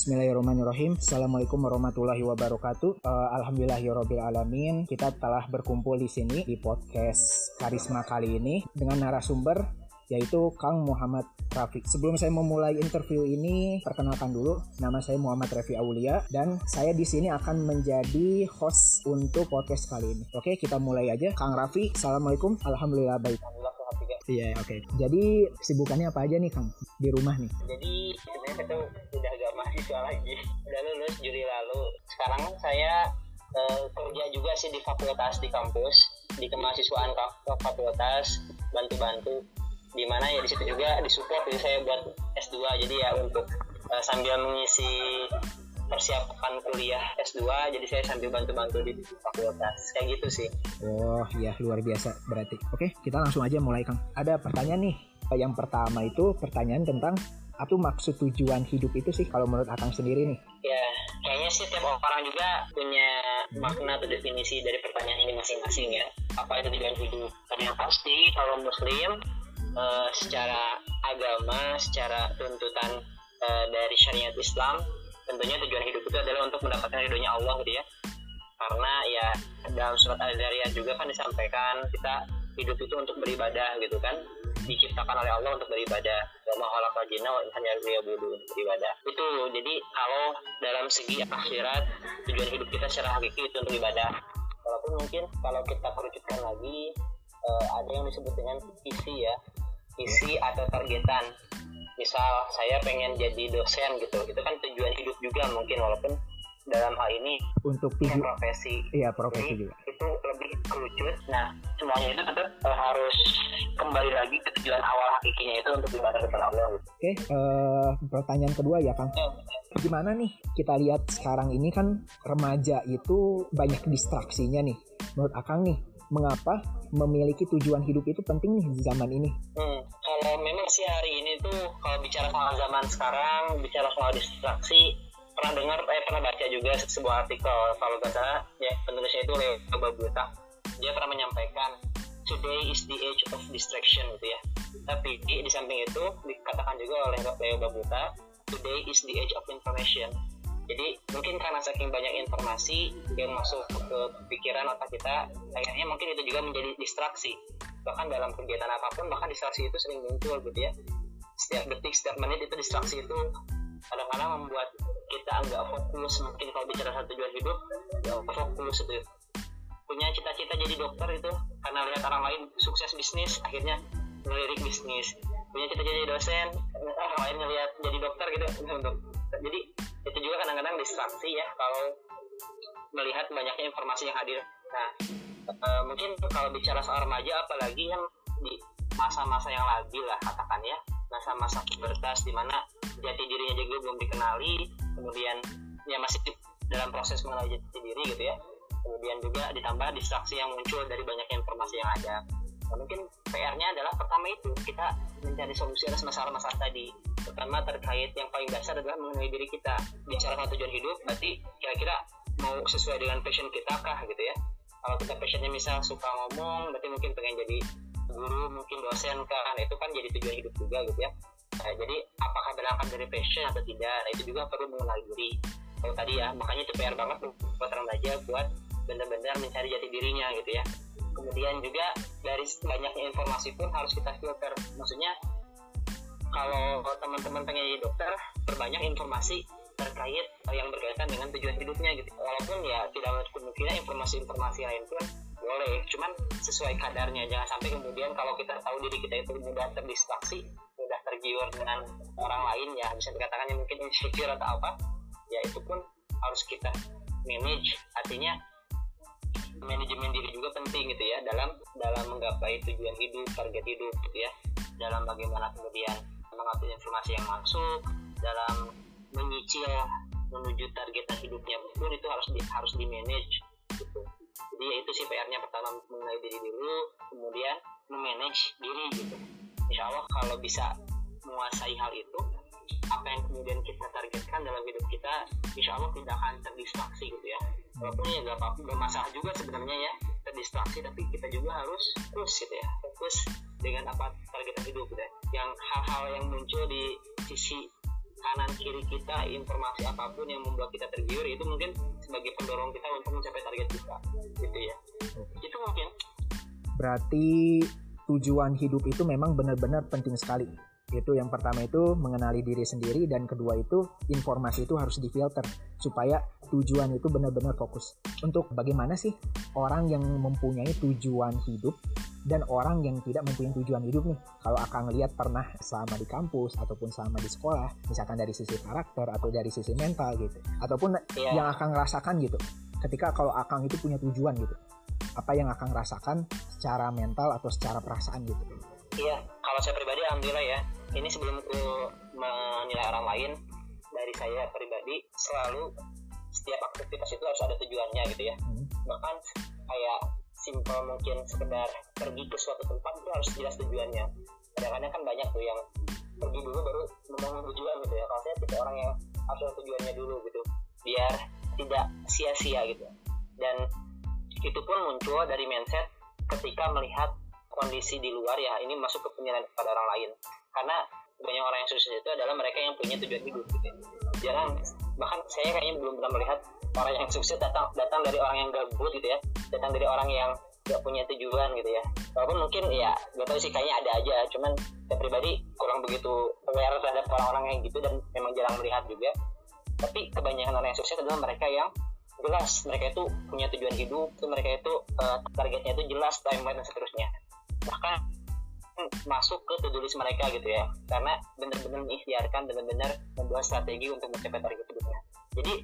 Bismillahirrahmanirrahim. Assalamualaikum warahmatullahi wabarakatuh. Uh, Alhamdulillahirabbil alamin. Kita telah berkumpul di sini di podcast Karisma kali ini dengan narasumber yaitu Kang Muhammad Rafiq. Sebelum saya memulai interview ini, perkenalkan dulu nama saya Muhammad Rafi Aulia dan saya di sini akan menjadi host untuk podcast kali ini. Oke, kita mulai aja. Kang Rafi, Assalamualaikum. Alhamdulillah baik. Iya, oke. Okay. Jadi kesibukannya apa aja nih, Kang? Di rumah nih. Jadi sebenarnya kita udah gak mahasiswa lagi. Udah lulus Juli lalu. Sekarang saya uh, kerja juga sih di fakultas di kampus, di kemahasiswaan fakultas, bantu-bantu. Di mana ya di situ juga disupport jadi saya buat S2. Jadi ya untuk uh, sambil mengisi persiapan kuliah S2 jadi saya sambil bantu-bantu di fakultas kayak gitu sih oh ya luar biasa berarti oke kita langsung aja mulai Kang ada pertanyaan nih yang pertama itu pertanyaan tentang apa maksud tujuan hidup itu sih kalau menurut Akang sendiri nih? Ya, kayaknya sih tiap orang juga punya makna atau definisi dari pertanyaan ini masing-masing ya. Apa itu tujuan hidup? Tapi yang pasti kalau Muslim uh, secara agama, secara tuntutan uh, dari syariat Islam tentunya tujuan hidup itu adalah untuk mendapatkan ridhonya Allah gitu ya karena ya dalam surat al-zariyat juga kan disampaikan kita hidup itu untuk beribadah gitu kan diciptakan oleh Allah untuk beribadah. Wa ma khalaqal jinna wa insan beribadah. Itu jadi kalau dalam segi akhirat tujuan hidup kita secara hakiki itu untuk ibadah. Walaupun mungkin kalau kita kerucutkan lagi uh, ada yang disebut dengan visi ya. Visi atau targetan. Misal saya pengen jadi dosen gitu. Itu kan tujuan hidup juga mungkin walaupun dalam hal ini untuk tujuan profesi. Iya profesi Jadi, juga. itu lebih kerucut nah semuanya itu tetap uh, harus kembali lagi ke tujuan awal hakikinya itu untuk ibadah kepada Allah. Oke okay, uh, eh, pertanyaan kedua ya kang. Ya. gimana nih kita lihat sekarang ini kan remaja itu banyak distraksinya nih. Menurut akang nih mengapa memiliki tujuan hidup itu penting nih di zaman ini? Hmm, kalau memang sih hari ini tuh kalau bicara soal zaman sekarang, bicara soal distraksi, pernah dengar, eh pernah baca juga sebuah artikel kalau nggak salah, ya penulisnya itu Leo Babuta. Dia pernah menyampaikan today is the age of distraction gitu ya. Tapi di, di samping itu dikatakan juga oleh Leo Babuta, today is the age of information jadi mungkin karena saking banyak informasi yang masuk ke pikiran otak kita kayaknya mungkin itu juga menjadi distraksi bahkan dalam kegiatan apa pun bahkan distraksi itu sering muncul gitu ya setiap detik setiap menit itu distraksi itu kadang-kadang membuat kita agak fokus mungkin kalau bicara satu tujuan hidup ya fokus itu punya cita-cita jadi dokter itu karena lihat orang lain sukses bisnis akhirnya melirik bisnis. Punya cita-cita jadi dosen orang lain ngelihat jadi dokter gitu untuk jadi itu juga kadang-kadang distraksi ya kalau melihat banyaknya informasi yang hadir. Nah e, mungkin kalau bicara soal remaja apalagi yang di masa-masa yang labil lah katakan ya. Masa-masa pubertas di mana jati dirinya juga belum dikenali. Kemudian ya masih dalam proses mengenal jati diri gitu ya. Kemudian juga ditambah distraksi yang muncul dari banyak informasi yang ada. Nah, mungkin PR-nya adalah pertama itu kita mencari solusi atas masalah-masalah tadi. Pertama terkait yang paling dasar adalah mengenai diri kita. Bicara tentang tujuan hidup berarti kira-kira mau sesuai dengan passion kita kah gitu ya? Kalau kita passionnya misal suka ngomong berarti mungkin pengen jadi guru mungkin dosen kan itu kan jadi tujuan hidup juga gitu ya nah, jadi apakah berangkat dari passion atau tidak? Nah itu juga perlu mengenal diri kalau tadi ya makanya itu PR banget buat remaja buat benar-benar mencari jati dirinya gitu ya. Kemudian juga dari banyaknya informasi pun harus kita filter. Maksudnya kalau teman-teman pengen jadi dokter perbanyak informasi terkait yang berkaitan dengan tujuan hidupnya gitu. Walaupun ya tidak kemungkinan informasi-informasi lain pun boleh cuman sesuai kadarnya. Jangan sampai kemudian kalau kita tahu diri kita itu mudah terdistraksi tergiur dengan orang lain ya bisa dikatakan mungkin insecure atau apa ya itu pun harus kita manage. Artinya manajemen diri juga penting gitu ya dalam dalam menggapai tujuan hidup target hidup gitu ya dalam bagaimana kemudian mengambil informasi yang masuk dalam menyicil menuju target hidupnya pun itu harus di, harus di manage gitu. Jadi ya itu sih PR-nya pertama mengenai diri dulu kemudian memanage diri gitu. Insya Allah kalau bisa menguasai hal itu apa yang kemudian kita targetkan dalam hidup kita insya Allah tidak akan terdistraksi gitu ya. Walaupun ya gak apa-apa bermasalah juga sebenarnya ya terdistraksi tapi kita juga harus terus gitu ya fokus dengan apa target hidup gitu ya. Yang hal-hal yang muncul di sisi kanan kiri kita informasi apa pun yang membuat kita tergiur itu mungkin sebagai pendorong kita untuk mencapai target kita gitu ya. Itu mungkin. Berarti tujuan hidup itu memang benar-benar penting sekali itu yang pertama itu mengenali diri sendiri dan kedua itu informasi itu harus difilter supaya tujuan itu benar-benar fokus. Untuk bagaimana sih orang yang mempunyai tujuan hidup dan orang yang tidak mempunyai tujuan hidup nih. Kalau akan lihat pernah selama di kampus ataupun selama di sekolah, misalkan dari sisi karakter atau dari sisi mental gitu. Ataupun yeah. yang akan rasakan gitu. Ketika kalau Akang itu punya tujuan gitu. Apa yang akan rasakan secara mental atau secara perasaan gitu. Iya, kalau saya pribadi alhamdulillah ya ini sebelum aku menilai orang lain dari saya pribadi selalu setiap aktivitas itu harus ada tujuannya gitu ya. Hmm. bahkan kayak simpel mungkin sekedar pergi ke suatu tempat itu harus jelas tujuannya. Kadang-kadang kan banyak tuh yang pergi dulu baru membangun tujuan gitu ya. Kalau saya tipe orang yang harus ada tujuannya dulu gitu biar tidak sia-sia gitu. Dan itu pun muncul dari mindset ketika melihat kondisi di luar ya ini masuk ke penilaian kepada orang lain karena banyak orang yang sukses itu adalah mereka yang punya tujuan hidup gitu. Jarang bahkan saya kayaknya belum pernah melihat orang yang sukses datang datang dari orang yang gabut gitu ya. Datang dari orang yang gak punya tujuan gitu ya. Walaupun mungkin ya gak tahu sih kayaknya ada aja. Cuman saya pribadi kurang begitu aware terhadap orang-orang yang gitu dan memang jarang melihat juga. Tapi kebanyakan orang yang sukses adalah mereka yang jelas. Mereka itu punya tujuan hidup mereka itu uh, targetnya itu jelas timeline dan seterusnya. Bahkan masuk ke list mereka gitu ya. Karena benar-benar mengikhtiarkan benar-benar membuat strategi untuk mencapai target hidupnya. Jadi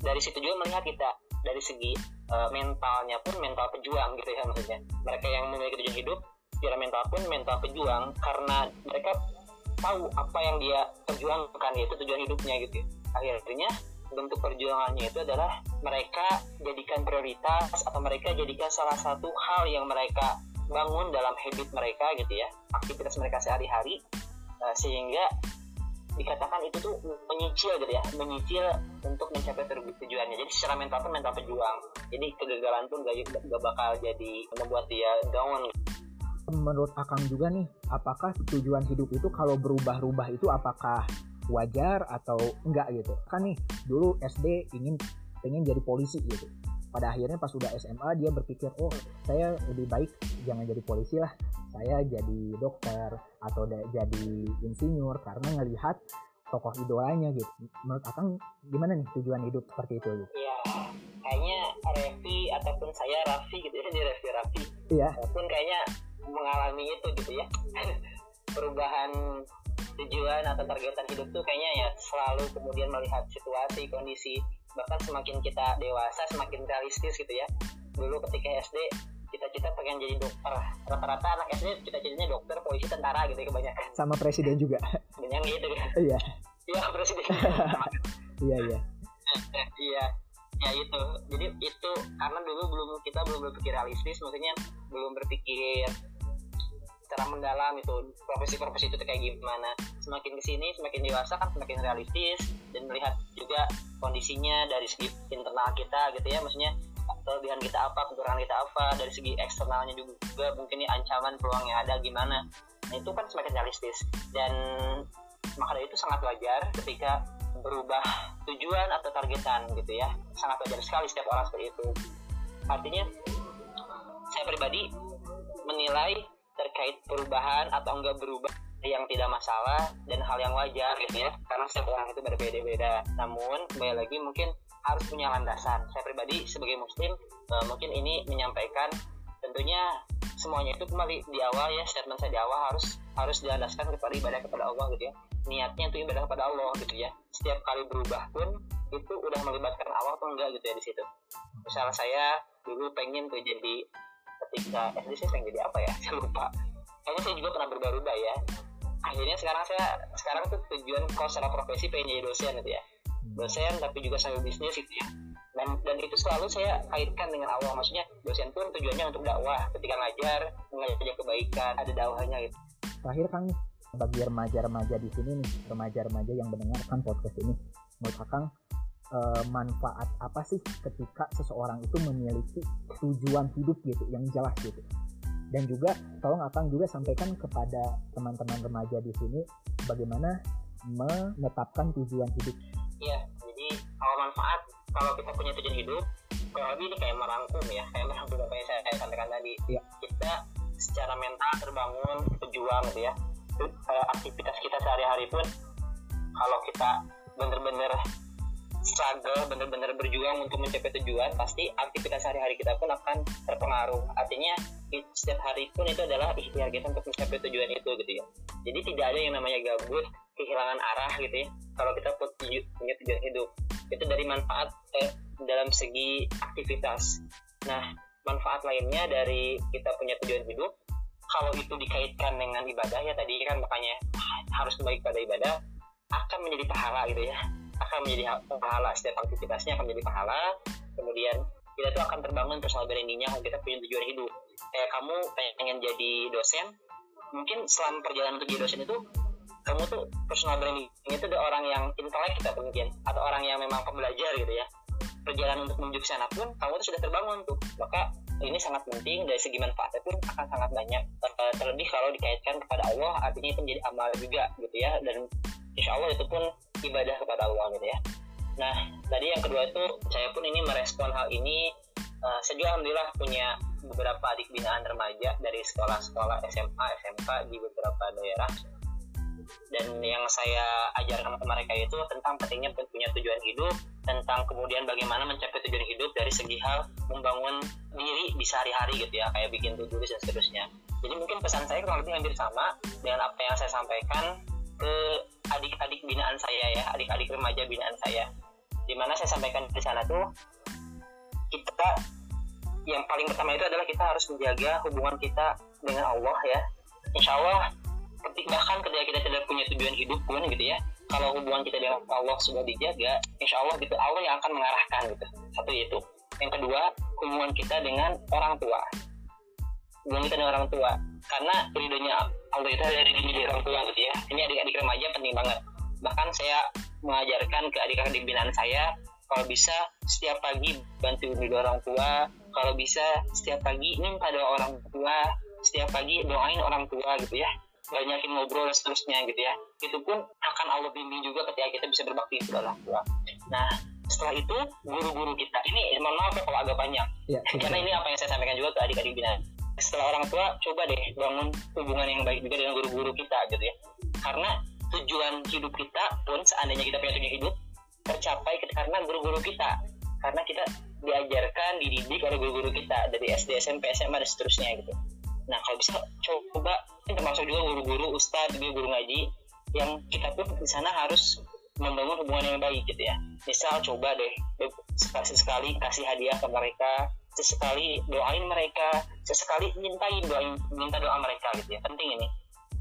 dari situ juga melihat kita dari segi uh, mentalnya pun mental pejuang gitu ya maksudnya. Mereka yang memiliki tujuan hidup secara mental pun mental pejuang karena mereka tahu apa yang dia perjuangkan yaitu tujuan hidupnya gitu akhirnya bentuk perjuangannya itu adalah mereka jadikan prioritas atau mereka jadikan salah satu hal yang mereka bangun dalam habit mereka gitu ya aktivitas mereka sehari-hari uh, sehingga dikatakan itu tuh menyicil gitu ya menyicil untuk mencapai tujuannya. Jadi secara mental pun mental pejuang. Jadi kegagalan pun gak, gak bakal jadi membuat dia down. Menurut Akang juga nih apakah tujuan hidup itu kalau berubah-ubah itu apakah wajar atau enggak gitu? Kan nih dulu SD ingin pengen jadi polisi gitu pada akhirnya pas udah SMA dia berpikir oh saya lebih baik jangan jadi polisi lah. Saya jadi dokter atau jadi insinyur karena ngelihat tokoh idolanya gitu. Menurut akang gimana nih tujuan hidup seperti itu? Gitu? Iya kayaknya Revi ataupun saya Raffi gitu ya di Revi Raffi. Iya. Pun kayaknya mengalami itu gitu ya. Perubahan tujuan atau targetan hidup tuh kayaknya ya selalu kemudian melihat situasi kondisi bahkan semakin kita dewasa semakin realistis gitu ya. Dulu ketika SD cita-cita pengen jadi dokter. Rata-rata anak SD cita-citanya dokter polisi tentara gitu ya kebanyakan. Sama presiden juga. Banyak gitu. Kan iya. Iya presiden. Iya iya. Iya. Ya itu. Jadi itu karena dulu belum kita belum berpikir realistis maksudnya belum berpikir secara mendalam itu profesi-profesi itu kayak gimana. Semakin ke sini semakin dewasa kan semakin realistis dan melihat juga kondisinya dari segi internal kita gitu ya maksudnya kelebihan kita apa kekurangan kita apa dari segi eksternalnya juga mungkin ini ancaman peluang yang ada gimana. Nah, itu kan semakin realistis. Dan maka dari itu sangat wajar ketika berubah tujuan atau targetan gitu ya. Sangat wajar sekali setiap orang seperti itu. Artinya saya pribadi menilai terkait perubahan atau enggak berubah yang tidak masalah dan hal yang wajar gitu ya. Karena setiap orang itu berbeda-beda. Namun kembali lagi mungkin harus punya landasan. Saya pribadi sebagai muslim uh, mungkin ini menyampaikan tentunya semuanya itu kembali di awal ya statement saya di awal harus harus dilandaskan kepada ibadah kepada Allah gitu ya. Niatnya itu ibadah kepada Allah gitu ya. Setiap kali berubah pun itu udah melibatkan Allah atau enggak gitu ya di situ. Misalnya saya dulu pengen tuh jadi ketika SD saya pengen jadi apa ya? Saya lupa. Kayaknya saya juga pernah berubah-ubah ya. Akhirnya sekarang saya sekarang tuh tujuan kalau secara profesi pengen jadi dosen gitu ya. Dosen tapi juga sambil bisnis gitu ya. Dan, dan itu selalu saya kaitkan dengan Allah. Maksudnya dosen pun tujuannya untuk dakwah. Ketika ngajar mengajar kebaikan ada dakwahnya gitu. Terakhir kang bagi remaja-remaja di sini nih remaja-remaja yang mendengarkan podcast ini. Menurut Kang uh, manfaat apa sih ketika seseorang itu memiliki tujuan hidup gitu yang jelas gitu. Dan juga tolong Akang juga sampaikan kepada teman-teman remaja di sini bagaimana menetapkan tujuan hidup. Iya jadi kalau manfaat kalau kita punya tujuan hidup kurang lebih ini kayak merangkum ya kayak merangkum apa yang saya, saya sampaikan tadi. Iya. kita secara mental terbangun berjuang gitu ya. Eh, aktivitas kita sehari-hari pun kalau kita bener-bener struggle bener-bener berjuang untuk mencapai tujuan pasti aktivitas sehari-hari kita pun akan terpengaruh. Artinya setiap hari pun itu adalah ikhtiar kita untuk mencapai tujuan itu gitu ya. Jadi tidak ada yang namanya gabut kehilangan arah gitu ya. Kalau kita punya tujuan hidup itu dari manfaat eh, dalam segi aktivitas. Nah manfaat lainnya dari kita punya tujuan hidup kalau itu dikaitkan dengan ibadah ya tadi kan makanya harus kembali kepada ibadah akan menjadi pahala gitu ya akan menjadi ha- pahala. Setiap aktivitasnya akan menjadi pahala. Kemudian kita tuh akan terbangun personal brandingnya. Kalau kita punya tujuan hidup. Kayak kamu pengen jadi dosen mungkin selama perjalanan untuk jadi dosen itu kamu tuh personal branding itu ada orang yang intelek kita mungkin atau orang yang memang pembelajar gitu ya. Perjalanan untuk menuju ke sana pun kamu tuh sudah terbangun tuh. Maka ini sangat penting. Dari segi manfaatnya pun akan sangat banyak. Eh, terlebih kalau dikaitkan kepada Allah artinya itu menjadi amal juga gitu ya. Dan insya Allah itu pun ibadah kepada Allah gitu ya. Nah tadi yang kedua itu saya pun ini merespon hal ini. Eh, saya juga alhamdulillah punya beberapa adik binaan remaja dari sekolah-sekolah SMA SMK di beberapa daerah. Dan yang saya ajarkan ke mereka itu tentang pentingnya punya tujuan hidup tentang kemudian bagaimana mencapai tujuan hidup dari segi hal membangun diri di sehari-hari gitu ya kayak bikin list dan seterusnya. Jadi mungkin pesan saya kurang lebih hampir sama dengan apa yang saya sampaikan ke adik-adik binaan saya ya adik-adik remaja binaan saya. Di mana saya sampaikan di sana tuh kita yang paling pertama itu adalah kita harus menjaga hubungan kita dengan Allah ya. Insya Allah bahkan ketika kita tidak punya tujuan hidup pun gitu ya kalau hubungan kita dengan Allah sudah dijaga insya Allah gitu Allah yang akan mengarahkan gitu. Satu itu. Yang kedua hubungan kita dengan orang tua. Hubungan kita dengan orang tua. Karena ridhonya Allah itu ada di diri orang tua gitu ya. Ini adik-adik remaja penting banget. Bahkan saya mengajarkan ke adik-adik binaan saya kalau bisa setiap pagi bantu ridho orang tua. Kalau bisa setiap pagi minta doa orang tua. Setiap pagi doain orang tua gitu ya. Banyakin ngobrol dan seterusnya gitu ya. Itu pun akan Allah bimbing juga ketika kita bisa berbakti kepada orang tua. Nah setelah itu guru-guru kita ini mohon maaf ya kalau agak banyak ya karena ini apa yang saya sampaikan juga ke adik-adik binaan setelah orang tua coba deh bangun hubungan yang baik juga dengan guru-guru kita gitu ya. Karena tujuan hidup kita pun seandainya kita punya tujuan hidup tercapai karena guru-guru kita. Karena kita diajarkan dididik oleh guru-guru kita dari SD SMP SMA dan seterusnya gitu. Nah kalau bisa coba termasuk juga guru-guru ustadz juga guru ngaji yang kita pun di sana harus membangun hubungan yang baik gitu ya. Misal coba deh sekali kasih hadiah ke mereka sesekali doain mereka sesekali mintain doain minta doa mereka gitu ya. Penting ini.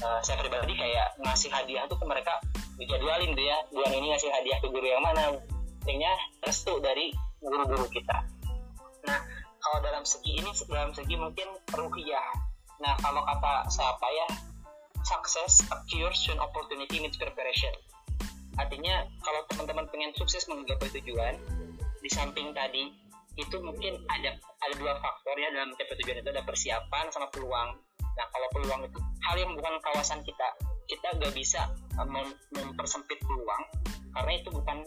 Uh, saya pribadi kayak ngasih hadiah tuh ke mereka dijadwalin gitu ya. Bulan ini ngasih hadiah ke guru yang mana. Pentingnya restu dari guru-guru kita. Nah kalau dalam segi ini dalam segi mungkin ruhiyah nah kalau kata siapa ya? Success occurs when opportunity meets preparation. Artinya kalau teman-teman pengen sukses menggapai tujuan di samping tadi itu mungkin ada ada dua faktor ya dalam mencapai tujuan itu ada persiapan sama peluang. Nah kalau peluang itu hal yang bukan kawasan kita kita nggak bisa uh, mem mempersempit peluang karena itu bukan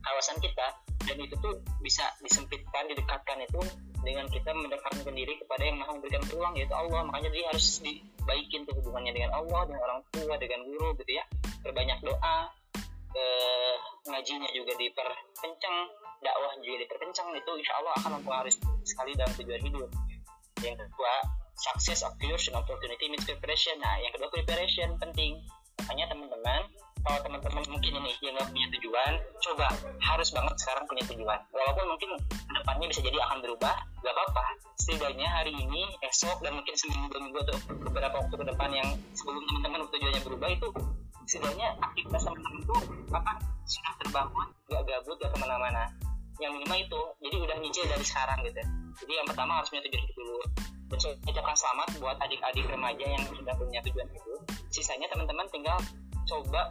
kawasan kita dan itu tuh bisa disempitkan didekatkan itu dengan kita mendekatkan diri kepada yang maha memberikan peluang yaitu Allah. Makanya dia harus dibaikin tuh hubungannya dengan Allah dengan orang tua dengan guru gitu ya. Berbanyak doa eh, ngajinya juga diperkencang dakwah juga diperkencang itu insya Allah akan mempengaruhi sekali dalam tujuan hidup. Yang kedua success occurs when opportunity meets preparation. Nah yang kedua preparation penting. Makanya teman-teman kalau teman-teman mungkin ini yang nggak punya tujuan coba harus banget sekarang punya tujuan. Walaupun mungkin depannya bisa jadi akan berubah gak apa-apa. Setidaknya hari ini esok dan mungkin seminggu minggu atau beberapa waktu ke depan yang sebelum teman-teman tujuannya berubah itu setidaknya aktivitas teman-teman itu apa sudah terbangun gak gabut gak ke mana-mana. Yang minimal itu jadi udah nyicil dari sekarang gitu jadi yang pertama harus punya tujuan hidup dulu. Saya ucapkan selamat buat adik-adik remaja yang sudah punya tujuan hidup sisanya teman-teman tinggal coba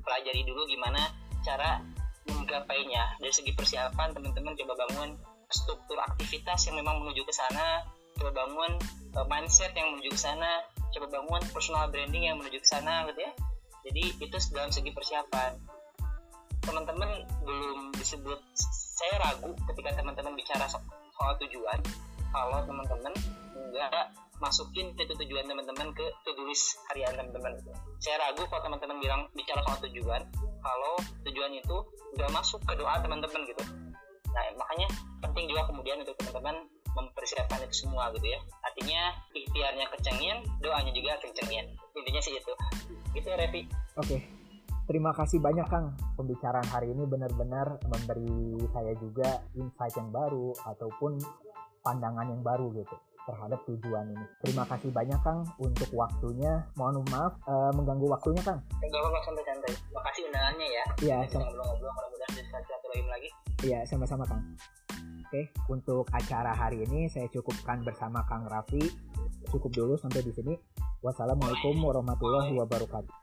pelajari dulu gimana cara menggapainya. Dari segi persiapan teman-teman coba bangun struktur aktivitas yang memang menuju ke sana. Coba bangun uh, mindset yang menuju ke sana. Coba bangun personal branding yang menuju ke sana gitu ya jadi itu dalam segi persiapan. Teman-teman belum disebut saya ragu ketika teman-teman bicara so soal tujuan. Kalau teman-teman nggak masukin itu tujuan teman-teman ke to-do list harian teman-teman saya ragu kalau teman-teman bilang bicara soal tujuan. Kalau tujuan itu nggak masuk ke doa teman-teman gitu. Nah makanya penting juga kemudian untuk teman-teman mempersiapkan itu semua gitu ya artinya ikhtiarnya kencengin doanya juga kencengin intinya sih itu gitu ya Revi oke okay. Terima kasih banyak Kang. Pembicaraan hari ini benar-benar memberi saya juga insight yang baru ataupun pandangan yang baru gitu terhadap tujuan ini. Terima kasih banyak Kang untuk waktunya. Mohon maaf uh, mengganggu waktunya Kang. Enggak apa-apa santai-santai. Makasih undangannya ya. Iya, sama ngobrol-ngobrol mudah-mudahan bisa silaturahim lagi. Iya, sama-sama Kang. Oke, untuk acara hari ini saya cukupkan bersama Kang Raffi. Cukup dulu sampai di sini. Wassalamualaikum warahmatullahi wabarakatuh.